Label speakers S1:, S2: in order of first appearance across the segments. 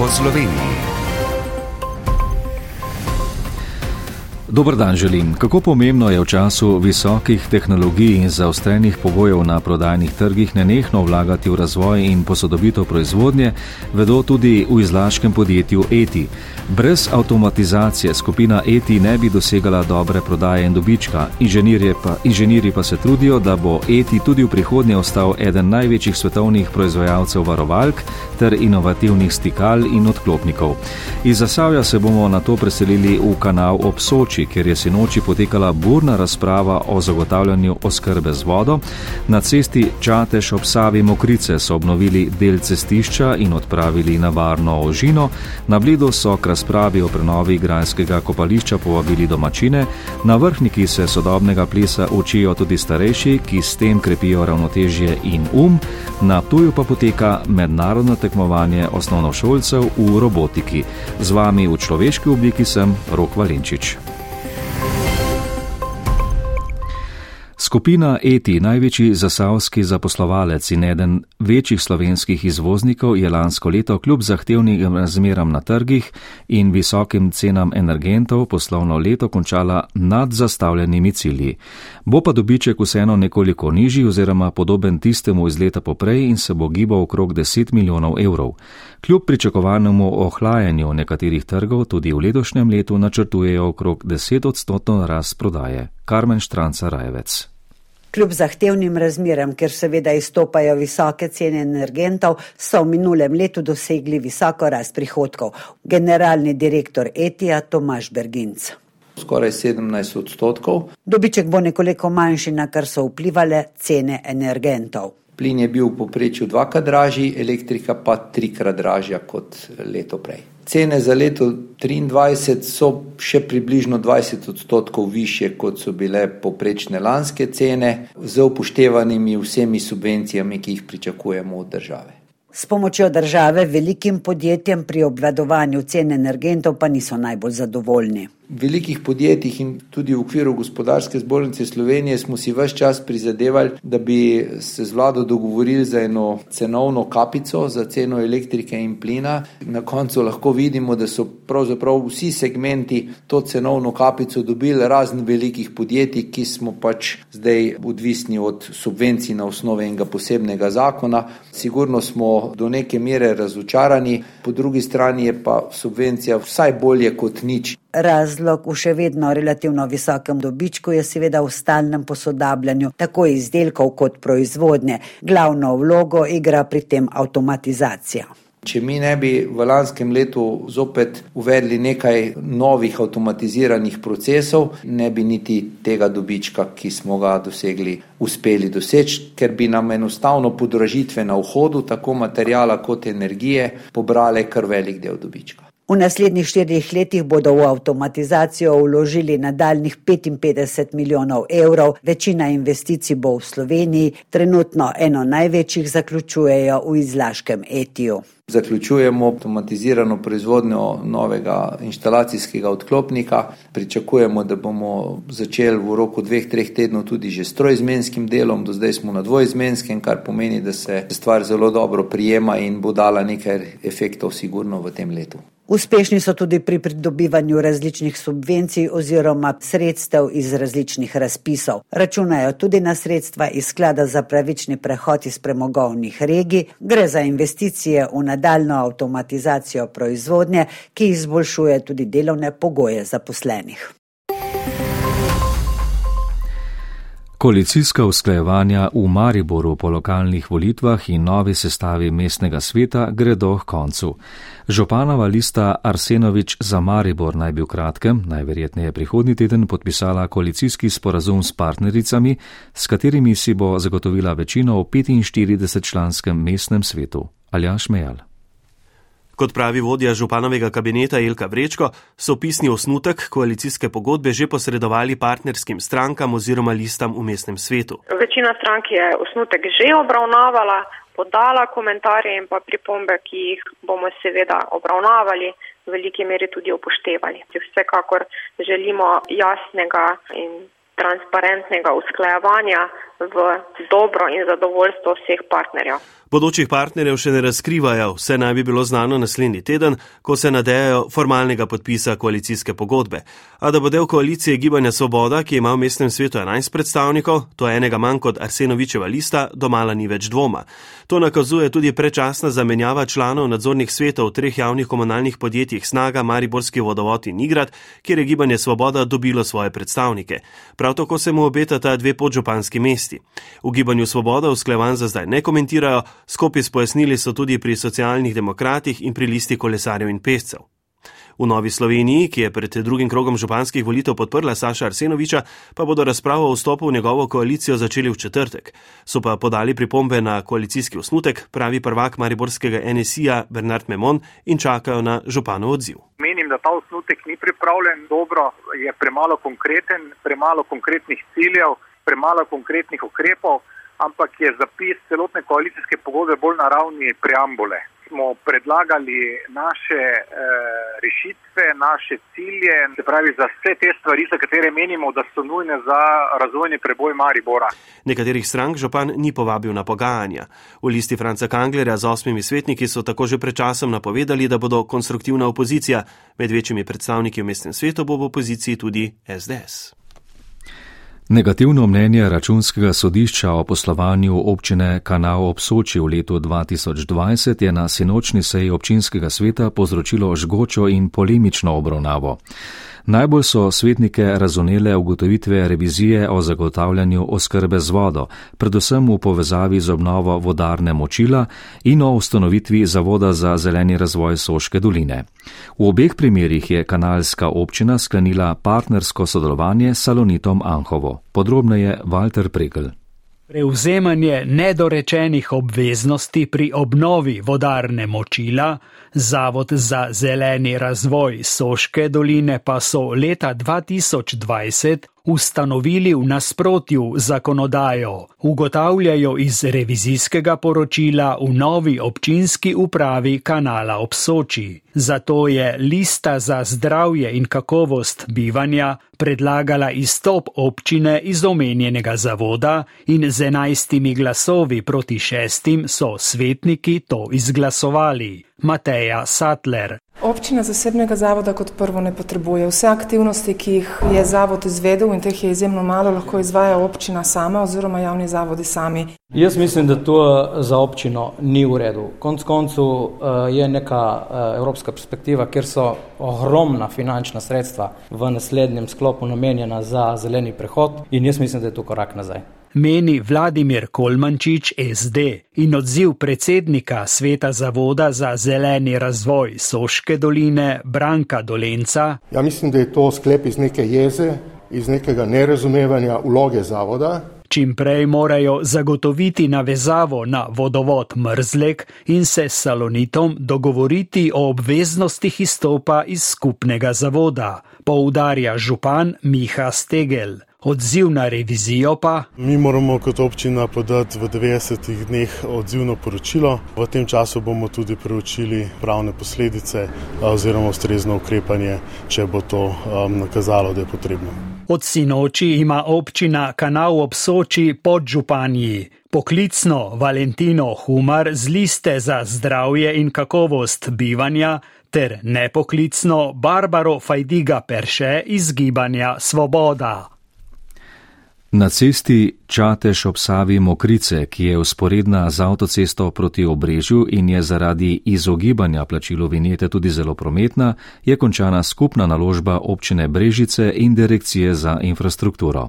S1: po Sloveniji.
S2: Dobr dan želim. Kako pomembno je v času visokih tehnologij in zaostrenih pogojev na prodajnih trgih nenehno vlagati v razvoj in posodobitev proizvodnje, vedo tudi v izlaškem podjetju ETI. Brez avtomatizacije skupina ETI ne bi dosegala dobre prodaje in dobička. Pa, inženirji pa se trudijo, da bo ETI tudi v prihodnje ostal eden največjih svetovnih proizvajalcev varovalk ter inovativnih stikal in odklopnikov. Iz Zasavja se bomo na to preselili v kanal ob Soči. Soči, kjer je sinoči potekala burna razprava o zagotavljanju oskrbe z vodo. Na cesti Čateš ob Savi Mokrice so obnovili del cestišča in odpravili na varno ožino. Na blidu so k razpravi o prenovi igralskega kopališča povabili domačine. Na vrhniki se sodobnega plesa učijo tudi starejši, ki s tem krepijo ravnotežje in um. Na tuju pa poteka mednarodno tekmovanje osnovnošolcev v robotiki. Z vami v človeški obliki sem Rok Valenčič. Skupina ETI, največji zasavski zaposlovalec in eden večjih slovenskih izvoznikov, je lansko leto kljub zahtevnim razmeram na trgih in visokim cenam energentov poslovno leto končala nad zastavljenimi cilji. Bo pa dobiček vseeno nekoliko nižji oziroma podoben tistemu iz leta poprej in se bo gibal okrog 10 milijonov evrov. Kljub pričakovanemu ohlajanju nekaterih trgov tudi v letošnjem letu načrtujejo okrog 10 odstotno rast prodaje. Karmen Štranca Rajevec.
S3: Kljub zahtevnim razmeram, ker seveda izstopajo visoke cene energentov, so v minulem letu dosegli visoko rast prihodkov. Generalni direktor Etija Tomaš Berginc.
S4: Skoraj 17 odstotkov.
S3: Dobiček bo nekoliko manjši, na kar so vplivali cene energentov.
S4: Plin je bil v poprečju dvakrat dražji, elektrika pa trikrat dražja kot leto prej. Cene za leto 2023 so še približno 20 odstotkov više, kot so bile poprečne lanske cene, z upoštevanimi vsemi subvencijami, ki jih pričakujemo od države.
S3: S pomočjo države velikim podjetjem pri obvladovanju cen energentov pa niso najbolj zadovoljni
S4: velikih podjetjih in tudi v okviru gospodarske zbornice Slovenije smo si vse čas prizadevali, da bi se z vlado dogovorili za eno cenovno kapico za ceno elektrike in plina. Na koncu lahko vidimo, da so pravzaprav vsi segmenti to cenovno kapico dobili, razen velikih podjetij, ki smo pač zdaj odvisni od subvencij na osnovi enega posebnega zakona. Sigurno smo do neke mere razočarani, po drugi strani je pa subvencija vsaj bolje kot nič.
S3: Razlog v še vedno relativno visokem dobičku je seveda v stalnem posodabljanju tako izdelkov kot proizvodnje. Glavno vlogo igra pri tem avtomatizacija.
S4: Če mi ne bi v lanskem letu zopet uvedli nekaj novih avtomatiziranih procesov, ne bi niti tega dobička, ki smo ga dosegli, uspeli doseči, ker bi nam enostavno podražitve na vhodu, tako materijala kot energije, pobrale kar velik del dobička.
S3: V naslednjih štirih letih bodo v avtomatizacijo vložili nadaljnih 55 milijonov evrov, večina investicij bo v Sloveniji, trenutno eno največjih zaključujejo v izlaškem etiju.
S4: Zaključujemo avtomatizirano proizvodnjo novega inštalacijskega odklopnika. Pričakujemo, da bomo začeli v roku dveh, treh tednov tudi že s trojizmenskim delom, do zdaj smo na dvojizmenskem, kar pomeni, da se stvar zelo dobro prijema in bo dala nekaj efektov sigurno v tem letu.
S3: Uspešni so tudi pri pridobivanju različnih subvencij oziroma sredstev iz različnih razpisov. Računajo tudi na sredstva iz sklada za pravični prehod iz premogovnih regij. Gre za investicije v nadaljno avtomatizacijo proizvodnje, ki izboljšuje tudi delovne pogoje zaposlenih.
S2: Koalicijska usklajevanja v Mariboru po lokalnih volitvah in novi sestavi mestnega sveta gredo k koncu. Županova lista Arsenovič za Maribor naj bi v kratkem, najverjetneje prihodnji teden, podpisala koalicijski sporazum s partnericami, s katerimi si bo zagotovila večino v 45-članskem mestnem svetu. Aljaš Mejal.
S5: Kot pravi vodja županovega kabineta Ilka Vrečko, so pisni osnutek koalicijske pogodbe že posredovali partnerskim strankam oziroma listam v mestnem svetu.
S6: Večina strank je osnutek že obravnavala, podala komentarje in pa pripombe, ki jih bomo seveda obravnavali, v veliki meri tudi upoštevali. Vsekakor želimo jasnega in transparentnega usklajevanja v dobro in zadovoljstvo vseh partnerjev.
S5: Bodočih partnerjev še ne razkrivajo, vse naj bi bilo znano naslednji teden, ko se nadejajo formalnega podpisa koalicijske pogodbe. A da bo del koalicije Gibanja Svoboda, ki ima v mestnem svetu 11 predstavnikov, to je enega manj kot Arsenovičeva lista, domala ni več dvoma. To nakazuje tudi prečasna zamenjava članov nadzornih svetov treh javnih komunalnih podjetjih Snaga, Mariborski vodovod in Igrad, kjer je Gibanje Svoboda dobilo svoje predstavnike. Prav tako se mu obetata dve podžupanski mesti. V Gibanju Svoboda usklevan za zdaj ne komentirajo, Skupaj s pojasnili so tudi pri socialnih demokratih in pri listi kolesarjev in pescev. V Novi Sloveniji, ki je pred drugim krogom županskih volitev podprla Saša Arsenoviča, pa bodo razpravo o vstopu v njegovo koalicijo začeli v četrtek. So pa podali pripombe na koalicijski osnutek, pravi prvak Mariborskega NSI-ja Bernard Memon in čakajo na županov odziv.
S1: Menim, da ta osnutek ni pripravljen dobro, je premalo konkreten, premalo konkretnih ciljev, premalo konkretnih ukrepov ampak je zapis celotne koalicijske pogodbe bolj na ravni preambule. Smo predlagali naše e, rešitve, naše cilje, se pravi za vse te stvari, za katere menimo, da so nujne za razvojni preboj Maribora.
S5: Nekaterih strank župan ni povabil na pogajanja. V listi Franca Kanglerja z osmimi svetniki so tako že pred časom napovedali, da bodo konstruktivna opozicija. Med večjimi predstavniki v mestnem svetu bo v opoziciji tudi SDS.
S2: Negativno mnenje računskega sodišča o poslovanju občine Kanal ob Soči v letu 2020 je na sinočni seji občinskega sveta povzročilo žgočo in polemično obravnavo. Najbolj so svetnike razumele ugotovitve revizije o zagotavljanju oskrbe z vodo, predvsem v povezavi z obnovo vodarne močila in o ustanovitvi Zavoda za zeleni razvoj Soške doline. V obeh primerjih je kanalska občina sklenila partnersko sodelovanje s Salonitom Anhovo. Podrobneje Walter Pregel.
S7: Prevzemanje nedorečenih obveznosti pri obnovi vodarne močila, Zavod za zeleni razvoj Soške doline pa so leta 2020 ustanovili v nasprotju zakonodajo, ugotavljajo iz revizijskega poročila v novi občinski upravi kanala ob Soči. Zato je lista za zdravje in kakovost bivanja predlagala izstop občine iz omenjenega zavoda in z enajstimi glasovi proti šestim so svetniki to izglasovali. Mateja Sattler.
S8: Občina zasebnega zavoda kot prvo ne potrebuje. Vse aktivnosti, ki jih je zavod izvedel in teh je izjemno malo, lahko izvaja občina sama oziroma javni zavodi sami.
S9: Jaz mislim, da to za občino ni v redu. Konc koncu eh, je neka eh, evropska perspektiva, kjer so ogromna finančna sredstva v naslednjem sklopu namenjena za zeleni prehod in jaz mislim, da je to korak nazaj
S7: meni Vladimir Kolmančič SD in odziv predsednika Sveta Zavoda za zeleni razvoj Soške doline Branka Dolenca.
S10: Ja, mislim, da je to sklep iz neke jeze, iz nekega nerazumevanja vloge zavoda.
S7: Čim prej morajo zagotoviti navezavo na vodovod Mrzlek in se s Salonitom dogovoriti o obveznostih izstopa iz skupnega zavoda, poudarja župan Miha Stegel. Odziv na revizijo pa?
S10: Mi moramo kot občina podati v 90 dneh odzivno poročilo. V tem času bomo tudi preučili pravne posledice oziroma ustrezno ukrepanje, če bo to nakazalo, da je potrebno.
S7: Od sinoči ima občina kanal ob Soči pod županji. Poklicno Valentino Humar z liste za zdravje in kakovost bivanja ter nepoklicno Barbaro Fajdiga Perše iz gibanja Svoboda.
S2: Na cesti Čateš ob Savi Mokrice, ki je usporedna z avtocesto proti obrežju in je zaradi izogibanja plačilu vinjete tudi zelo prometna, je končana skupna naložba občine Brežice in direkcije za infrastrukturo.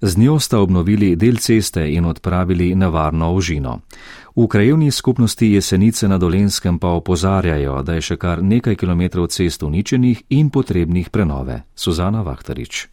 S2: Z njo sta obnovili del ceste in odpravili nevarno ožino. V krajevni skupnosti Jesenice na Dolenskem pa opozarjajo, da je še kar nekaj kilometrov cest uničenih in potrebnih prenove. Suzana Vahtarič.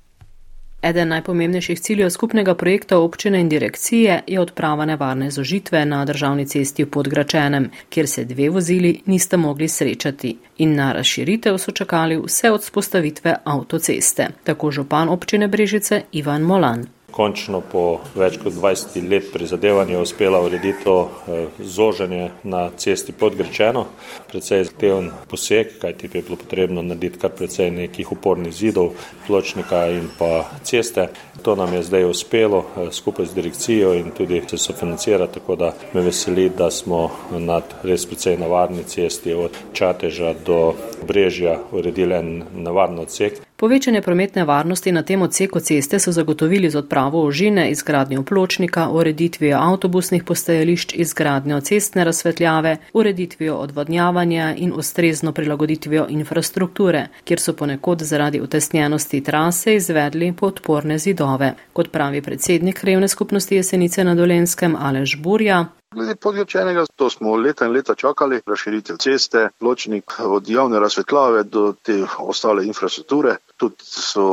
S11: Eden najpomembnejših ciljev skupnega projekta občine in direkcije je odprava nevarne zožitve na državni cesti v Podgračenem, kjer se dve vozili niste mogli srečati in na razširitev so čakali vse od spostavitve avtoceste. Tako župan občine Brežice Ivan Molan
S12: končno po več kot 20 let prizadevanja uspela urediti eh, zoženje na cesti podgrečeno. Predvsej zahteven poseg, kajti bi bilo potrebno narediti kar precej nekih upornih zidov, pločnika in pa ceste. To nam je zdaj uspelo skupaj z direkcijo in tudi se sofinancira, tako da me veseli, da smo nad res precej navarni cesti od Čateža do Brežja uredili en navarno odsek.
S11: Povečanje prometne varnosti na tem odseku ceste so zagotovili z odpravo ožine, izgradnjo pločnika, ureditvijo avtobusnih postajališč, izgradnjo cestne razsvetljave, ureditvijo odvodnjavanja in ustrezno prilagoditvijo infrastrukture, kjer so ponekod zaradi utesnjenosti trase izvedli podporne zidove. Kot pravi predsednik Krevne skupnosti Jesenice na Dolenskem Alež Burja,
S13: Glede podjočenega, to smo leta in leta čakali, razširitev ceste, ločnik od javne razsvetljave do te ostale infrastrukture. Tudi so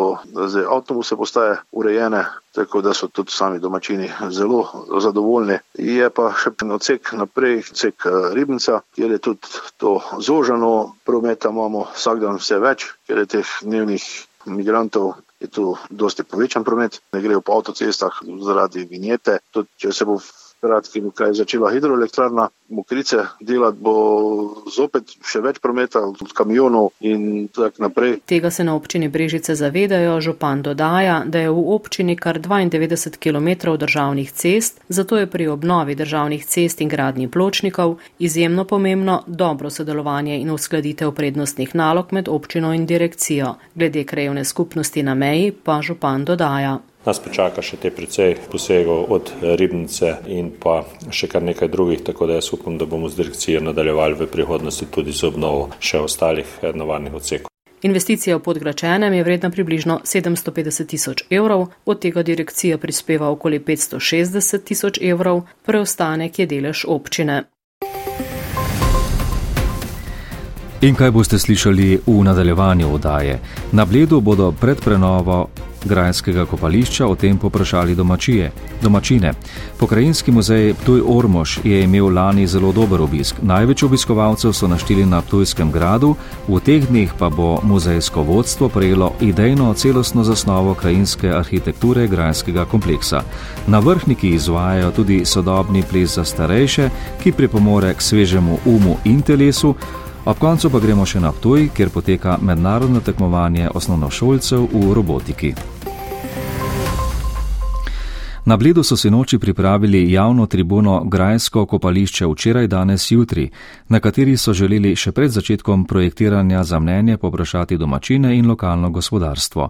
S13: zdaj avtobuse postaje urejene, tako da so tudi sami domačini zelo zadovoljni. Je pa še odsek naprej, odsek eh, Ribnica, kjer je tudi to zožano, prometa imamo vsak dan vse več, ker je teh dnevnih migrantov. Je tu dosti povečan promet, ne grejo po avtocestah zaradi vinjete. Tudi če se bo kratkim, kaj je začela hidroelektrarna Mokrice delati, bo zopet še več prometa od kamionov in tako naprej.
S11: Tega se na občini Brežice zavedajo, župan dodaja, da je v občini kar 92 km državnih cest, zato je pri obnovi državnih cest in gradnji pločnikov izjemno pomembno dobro sodelovanje in uskladitev prednostnih nalog med občino in direkcijo. Glede krajevne skupnosti na meji pa župan dodaja.
S12: Nas počaka še te precej posegov od ribnice in pa še kar nekaj drugih, tako da jaz upam, da bomo z direkcijo nadaljevali v prihodnosti tudi z obnovo še ostalih navarnih odsekov.
S11: Investicija v podgračenem je vredna približno 750 tisoč evrov, od tega direkcija prispeva okoli 560 tisoč evrov, preostanek je delež občine.
S2: In kaj boste slišali v nadaljevanju odaje? Na Bledu bodo pred prenovo Grajskega kopališča o tem poprašali domačije, domačine. Pokrajinski muzej Ptuj Ormož je imel lani zelo dober obisk. Največ obiskovalcev so našteli na Ptujskem gradu, v teh dneh pa bo muzejsko vodstvo prejelo idejno celostno zasnovo krajinske arhitekture Grajskega kompleksa. Na vrhniki izvajajo tudi sodobni ples za starejše, ki pripomore k svežemu umu in telesu. Ob koncu pa gremo še na Ptuj, kjer poteka mednarodno tekmovanje osnovnošolcev v robotiki. Na Bledu so si noči pripravili javno tribuno Grajsko kopališče včeraj, danes, jutri, na kateri so želeli še pred začetkom projektiranja za mnenje poprašati domačine in lokalno gospodarstvo.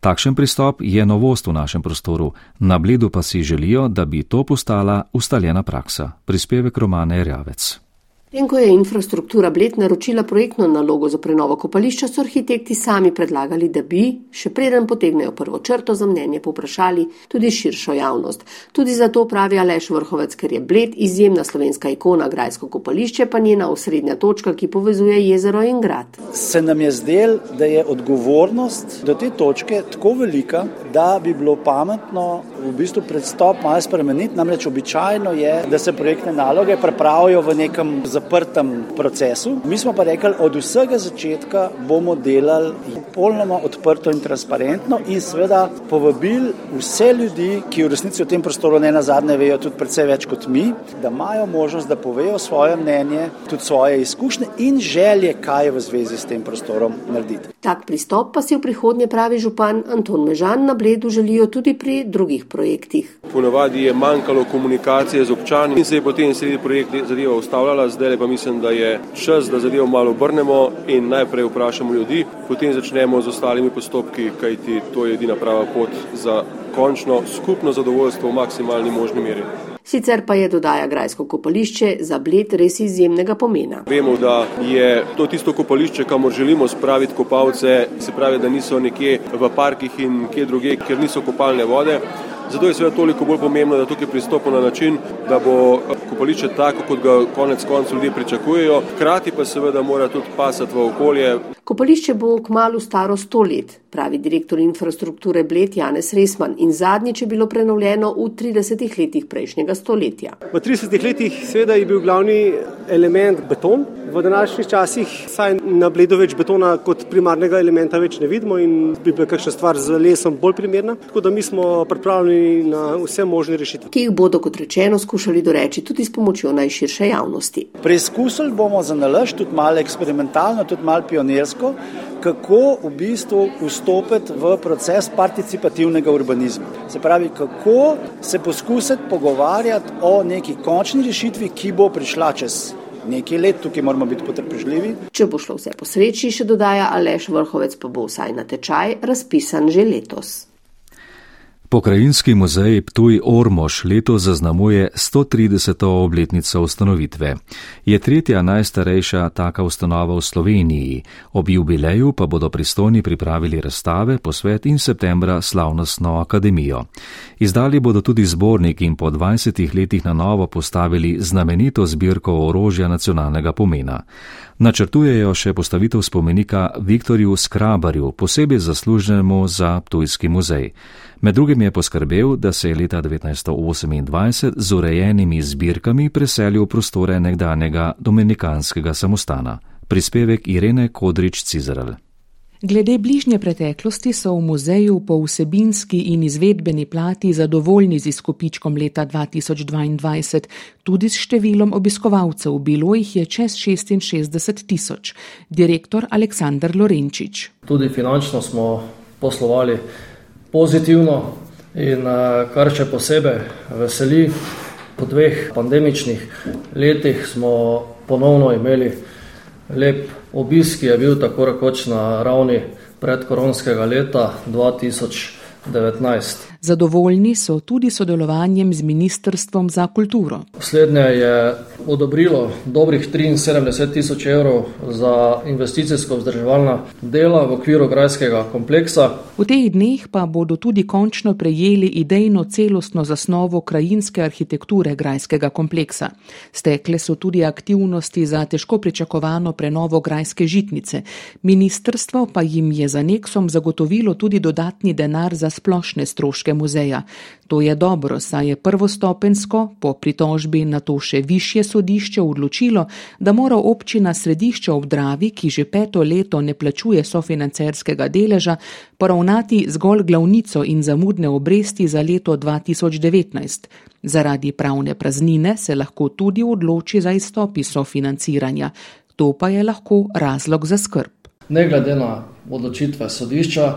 S2: Takšen pristop je novost v našem prostoru, na Bledu pa si želijo, da bi to postala ustaljena praksa. Prispevek Romane Rjavec.
S14: In ko je infrastruktura Bled naročila projektno nalogo za prenovo kopališča, so arhitekti sami predlagali, da bi, še preden potegnejo prvo črto za mnenje, poprašali tudi širšo javnost. Tudi zato pravi Aleš Vrhovec, ker je Bled izjemna slovenska ikona, grajsko kopališče pa njena osrednja točka, ki povezuje jezero in grad.
S15: Se nam je zdel, da je odgovornost do te točke tako velika, da bi bilo pametno v bistvu predstop malo spremeniti. Namreč običajno je, da se projektne naloge prepravijo v nekem zaprtem procesu. Mi smo pa rekli, od vsega začetka bomo delali popolnoma odprto in transparentno in seveda povabili vse ljudi, ki v resnici v tem prostoru ne na zadnje vejo tudi precej več kot mi, da imajo možnost, da povejo svoje mnenje, tudi svoje izkušnje in želje, kaj je v zvezi s tem prostorom narediti.
S14: Tak pristop pa si v prihodnje pravi župan Anton Mežan na Bledu želijo tudi pri drugih projektih.
S16: Ponavadi je manjkalo komunikacije z občani in se je potem sredi projekta zadeva ustavljala, zdaj pa mislim, da je čas, da zadevo malo obrnemo in najprej vprašamo ljudi, potem začnemo z ostalimi postopki, kajti to je edina prava pot za končno skupno zadovoljstvo v maksimalni možni meri.
S14: Sicer pa je dodaja Grajsko kopališče za bled res izjemnega pomena.
S16: Vemo, da je to tisto kopališče, kamor želimo spraviti kopalce, se pravi, da niso nekje v parkih in kje druge, ker niso kopalne vode. Zato je seveda toliko bolj pomembno, da tukaj pristopimo na način, da bo kopališče tako, kot ga konec koncev ljudje pričakujejo, hkrati pa seveda mora tudi pasati v okolje.
S14: Kopališče bo kmalo staro sto let, pravi direktor infrastrukture Bled Janez Resman in zadnjič je bilo prenovljeno v 30 letih prejšnjega stoletja.
S17: V 30 letih seveda je bil glavni element beton, V današnjih časih saj na bledu več betona kot primarnega elementa več ne vidimo in bi bila kakšna stvar z lesom bolj primerna. Tako da mi smo pripravljeni na vse možne rešitve.
S14: Ki jih bodo, kot rečeno, skušali doreči tudi s pomočjo najširše javnosti.
S15: Preizkusili bomo za nalaž tudi malo eksperimentalno, tudi malo pionirsko, kako v bistvu vstopiti v proces participativnega urbanizma. Se pravi, kako se poskusiti pogovarjati o neki končni rešitvi, ki bo prišla čez nekaj let, tukaj moramo biti potrpežljivi.
S14: Če bo šlo vse po sreči, še dodaja Aleš Vrhovec, pa bo vsaj na tečaj razpisan že letos.
S2: Pokrajinski muzej Ptuj Ormož letos zaznamuje 130. obletnico ustanovitve. Je tretja najstarejša taka ustanova v Sloveniji. Ob jubileju pa bodo pristojni pripravili razstave, posvet in septembra slavnostno akademijo. Izdali bodo tudi zbornik in po 20 letih na novo postavili znamenito zbirko orožja nacionalnega pomena. Načrtujejo še postavitev spomenika Viktorju Skrabarju, posebej zaslužnemu za Ptujski muzej. Med drugim je poskrbel, da se je leta 1928 z urejenimi zbirkami preselil v prostore nekdanjega dominikanskega samostana. Prispevek Irene Kodrič-Cizrl.
S18: Glede bližnje preteklosti so v muzeju po vsebinski in izvedbeni plati zadovoljni z izkupičkom leta 2022, tudi s številom obiskovalcev, bilo jih je čez 66 tisoč. Direktor Aleksandr Lorenčič.
S19: Tudi finančno smo poslovali pozitivno in kar še posebej veseli, po dveh pandemičnih letih smo ponovno imeli lep obisk, ki je bil tako rekoč na ravni predkoronskega leta 2019.
S18: Zadovoljni so tudi sodelovanjem z Ministrstvom za kulturo.
S19: Slednje je odobrilo dobrih 73 tisoč evrov za investicijsko vzdrževalna dela v okviru grajskega kompleksa.
S18: V teh dneh pa bodo tudi končno prejeli idejno celostno zasnovo krajinske arhitekture grajskega kompleksa. Stekle so tudi aktivnosti za težko pričakovano prenovo grajske žitnice. Ministrstvo pa jim je za neksom zagotovilo tudi dodatni denar za splošne stroške Arheološke muzeja. To je dobro, saj je prvostopensko, po pritožbi na to še višje sodišče odločilo, da mora občina središče ob Dravi, ki že peto leto ne plačuje sofinancerskega deleža, poravnati zgolj glavnico in zamudne obresti za leto 2019. Zaradi pravne praznine se lahko tudi odloči za izstop iz sofinanciranja. To pa je lahko razlog za skrb.
S19: Ne glede na odločitve sodišča,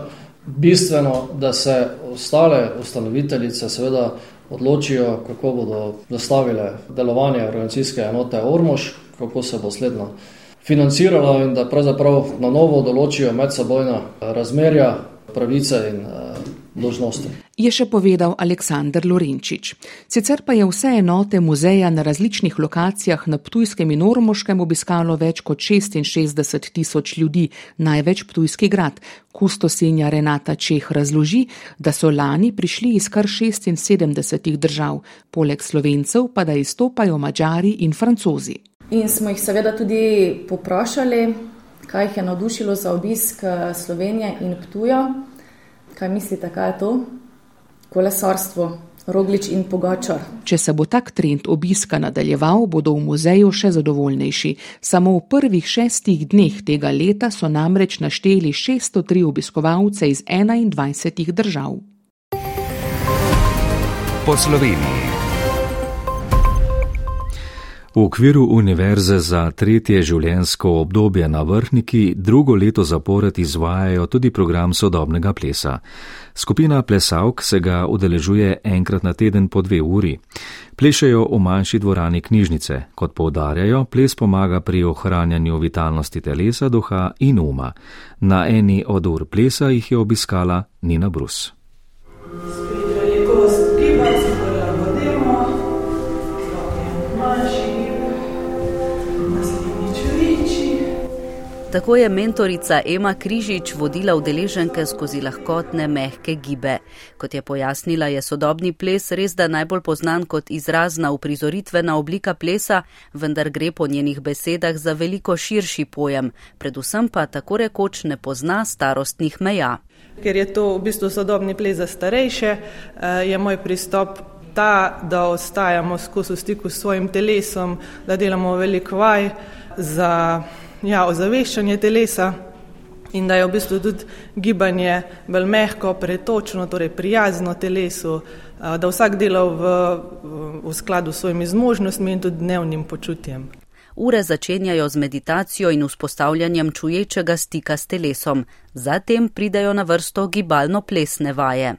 S19: bistveno, da se ostale ustanoviteljice seveda odločijo, kako bodo zastavile delovanje organizacijske enote Ormož, kako se bo sledno financirala in da pravzaprav na novo določijo medsebojna razmerja, pravice in eh, dožnosti.
S18: Je še povedal Aleksandr Lorenčič. Sicer pa je vse enote muzeja na različnih lokacijah na Ptujskem in Ormoškem obiskalo več kot 66 tisoč ljudi, največ Ptujski grad. Kustosinja Renata Čeh razloži, da so lani prišli iz kar 76 držav, poleg slovencev pa da izstopajo mačari in francozi.
S20: In smo jih seveda tudi poprašali, kaj jih je navdušilo za obisk eh, Slovenije in Ptuja. Kaj mislite, kaj je to? Kolesarstvo, roglič in pogačar.
S18: Če se bo tak trend obiska nadaljeval, bodo v muzeju še zadovoljnejši. Samo v prvih šestih dneh tega leta so namreč našteli 603 obiskovalce iz 21 držav.
S2: Po Sloveniji. V okviru Univerze za tretje življenjsko obdobje na vrhniki drugo leto zapored izvajajo tudi program sodobnega plesa. Skupina plesavk se ga udeležuje enkrat na teden po dve uri. Plešejo v manjši dvorani knjižnice. Kot poudarjajo, ples pomaga pri ohranjanju vitalnosti telesa, duha in uma. Na eni od ur plesa jih je obiskala Nina Brus.
S21: Tako je mentorica Ema Križič vodila udeleženke skozi lahkotne, mehke gibe. Kot je pojasnila, je sodobni ples res da najbolj poznan kot izrazna uprizoritvena oblika plesa, vendar gre po njenih besedah za veliko širši pojem, predvsem pa tako rekoč ne pozna starostnih meja.
S22: Ker je to v bistvu sodobni ples za starejše, eh, je moj pristop ta, da ostajamo skozi v stiku s svojim telesom, da delamo veliko vaj za ja, ozaveščanje telesa in da je v bistvu tudi gibanje bolj mehko, pretočno, torej prijazno telesu, da vsak dela v, v skladu s svojimi zmožnostmi in tudi dnevnim počutjem.
S21: Ure začenjajo z meditacijo in vzpostavljanjem čuječega stika s telesom, zatem pridajo na vrsto gibalno-plesne vaje.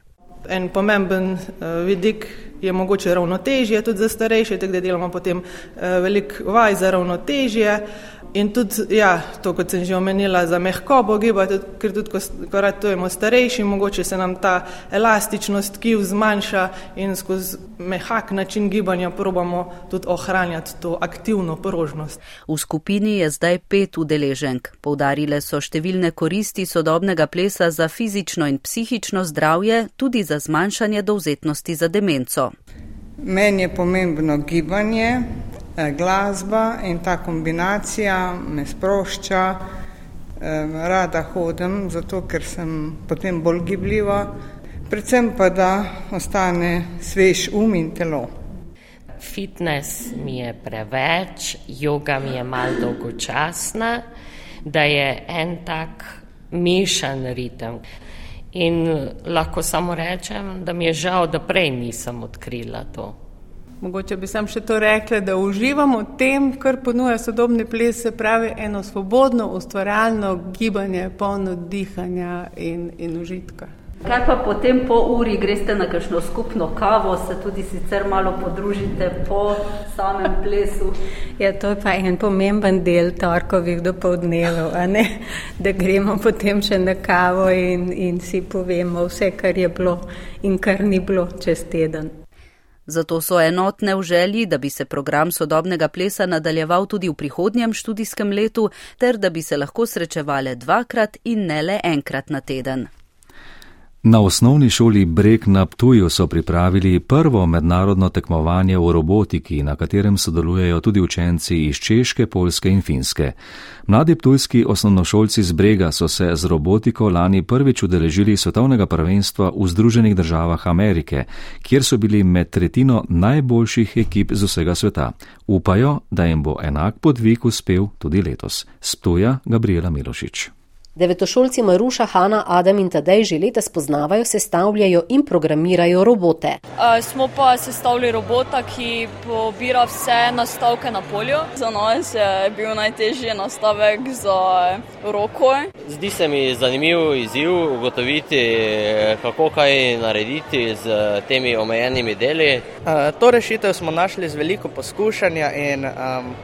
S22: En pomemben vidik je mogoče ravnotežje tudi za starejše, tako da delamo potem veliko vaj za ravnotežje. In tudi, ja, to, kot sem že omenila, za mehkobo gibati, ker tudi, ko, ko ratujemo starejši, mogoče se nam ta elastičnost kiv zmanjša in skozi mehak način gibanja probamo tudi ohranjati to aktivno porožnost.
S21: V skupini je zdaj pet udeleženk. Poudarile so številne koristi sodobnega plesa za fizično in psihično zdravje, tudi za zmanjšanje dovzetnosti za demenco.
S23: Meni je pomembno gibanje, glasba in ta kombinacija me sprošča. Rada hodim, zato ker sem potem bolj gibljiva, predvsem pa da ostane svež um in telo.
S24: Fitness mi je preveč, yoga mi je mal dolgočasna, da je en tak mešan ritem. In lahko samo rečem, da mi je žal, da prej nisem odkrila to.
S25: Mogoče bi sam še to rekla, da uživamo v tem, kar ponuja sodobni ples, se pravi eno svobodno, ustvarjalno gibanje, polno dihanja in, in užitka.
S21: Kaj pa potem po uri greste na kakšno skupno kavo, se tudi sicer malo podružite po samem plesu?
S26: Ja, to je pa en pomemben del torkovih dopoldnevov, da gremo potem še na kavo in, in si povemo vse, kar je bilo in kar ni bilo čez teden.
S21: Zato so enotne v želji, da bi se program sodobnega plesa nadaljeval tudi v prihodnjem študijskem letu, ter da bi se lahko srečevali dvakrat in ne le enkrat na teden.
S2: Na osnovni šoli Brek na Ptuju so pripravili prvo mednarodno tekmovanje v robotiki, na katerem sodelujejo tudi učenci iz Češke, Polske in Finske. Mladi ptujski osnovnošolci z Brega so se z robotiko lani prvič udeležili svetovnega prvenstva v Združenih državah Amerike, kjer so bili med tretjino najboljših ekip z vsega sveta. Upajo, da jim bo enak podvig uspel tudi letos. Sptuja Gabriela Milošič.
S27: Devetošolci Maruša, Hanna, Adam in Tadej že leta spoznavajo, sestavljajo in programirajo robote.
S28: Uh, smo pa sestavili robota, ki pobira vse nastavke na polju.
S29: Za nas je bil najtežji nastavek za roko.
S30: Zdi se mi zanimiv izziv ugotoviti, kako kaj narediti z temi omejenimi deli.
S31: Uh, to rešitev smo našli z veliko poskušanja in um,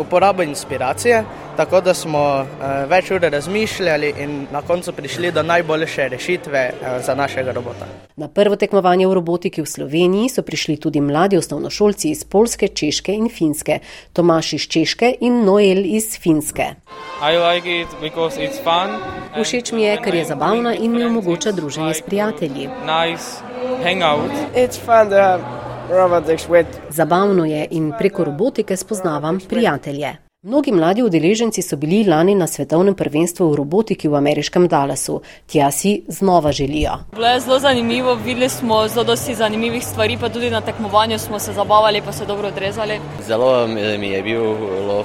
S31: uporabo inspiracije, tako da smo uh, več ur razmišljali in na koncu prišli do najboljše rešitve uh, za našega robota.
S27: Na prvo tekmovanje v robotiki v Sloveniji so prišli tudi mladi osnovnošolci iz Polske, Češke in Finske, Tomaš iz Češke in Noel iz Finske.
S30: Like
S27: Všeč mi je, ker je zabavna in mi omogoča druženje s prijatelji.
S30: Nice
S27: Zabavno je in preko robotike spoznavam prijatelje. Mnogi mladi udeleženci so bili lani na svetovnem prvenstvu v robotiki v ameriškem Dallasu. Tja si znova želijo.
S28: Bilo je zelo zanimivo, videli smo zelo dosti zanimivih stvari, pa tudi na tekmovanju smo se zabavali, pa se dobro odrezali.
S30: Zelo mi je bil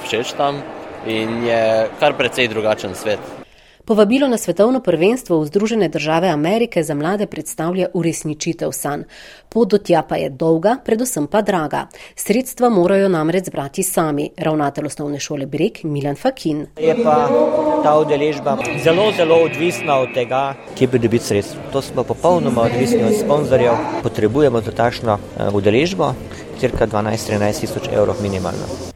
S30: všeč tam in je kar precej drugačen svet.
S27: Povabilo na svetovno prvenstvo v Združene države Amerike za mlade predstavlja uresničitev sanj. Pot do tja pa je dolga, predvsem pa draga. Sredstva morajo namreč zbrati sami, ravnatelj osnovne šole Brek Milan Fakin.
S32: Je pa ta udeležba zelo, zelo odvisna od tega, kje bi dobiti sredstva. To smo popolnoma odvisni od sponzorjev. Potrebujemo za tašno udeležbo, cirka 12-13 tisoč evrov minimalno.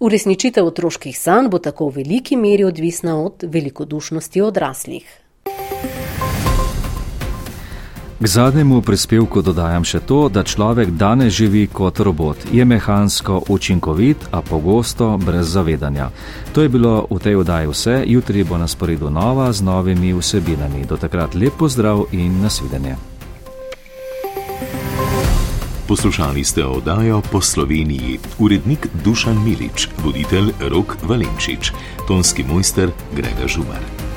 S27: Uresničitev otroških sanj bo tako v veliki meri odvisna od velikodušnosti odraslih.
S2: K zadnjemu prispevku dodajam še to, da človek danes živi kot robot, je mehansko učinkovit, a pogosto brez zavedanja. To je bilo v tej oddaji vse, jutri bo na sporedu nova z novimi vsebinami. Do takrat lep pozdrav in nasvidenje.
S33: Poslušali ste oddajo po Sloveniji, urednik Dušan Milič, voditelj Rok Valenčič, tonski mojster Grega Žumar.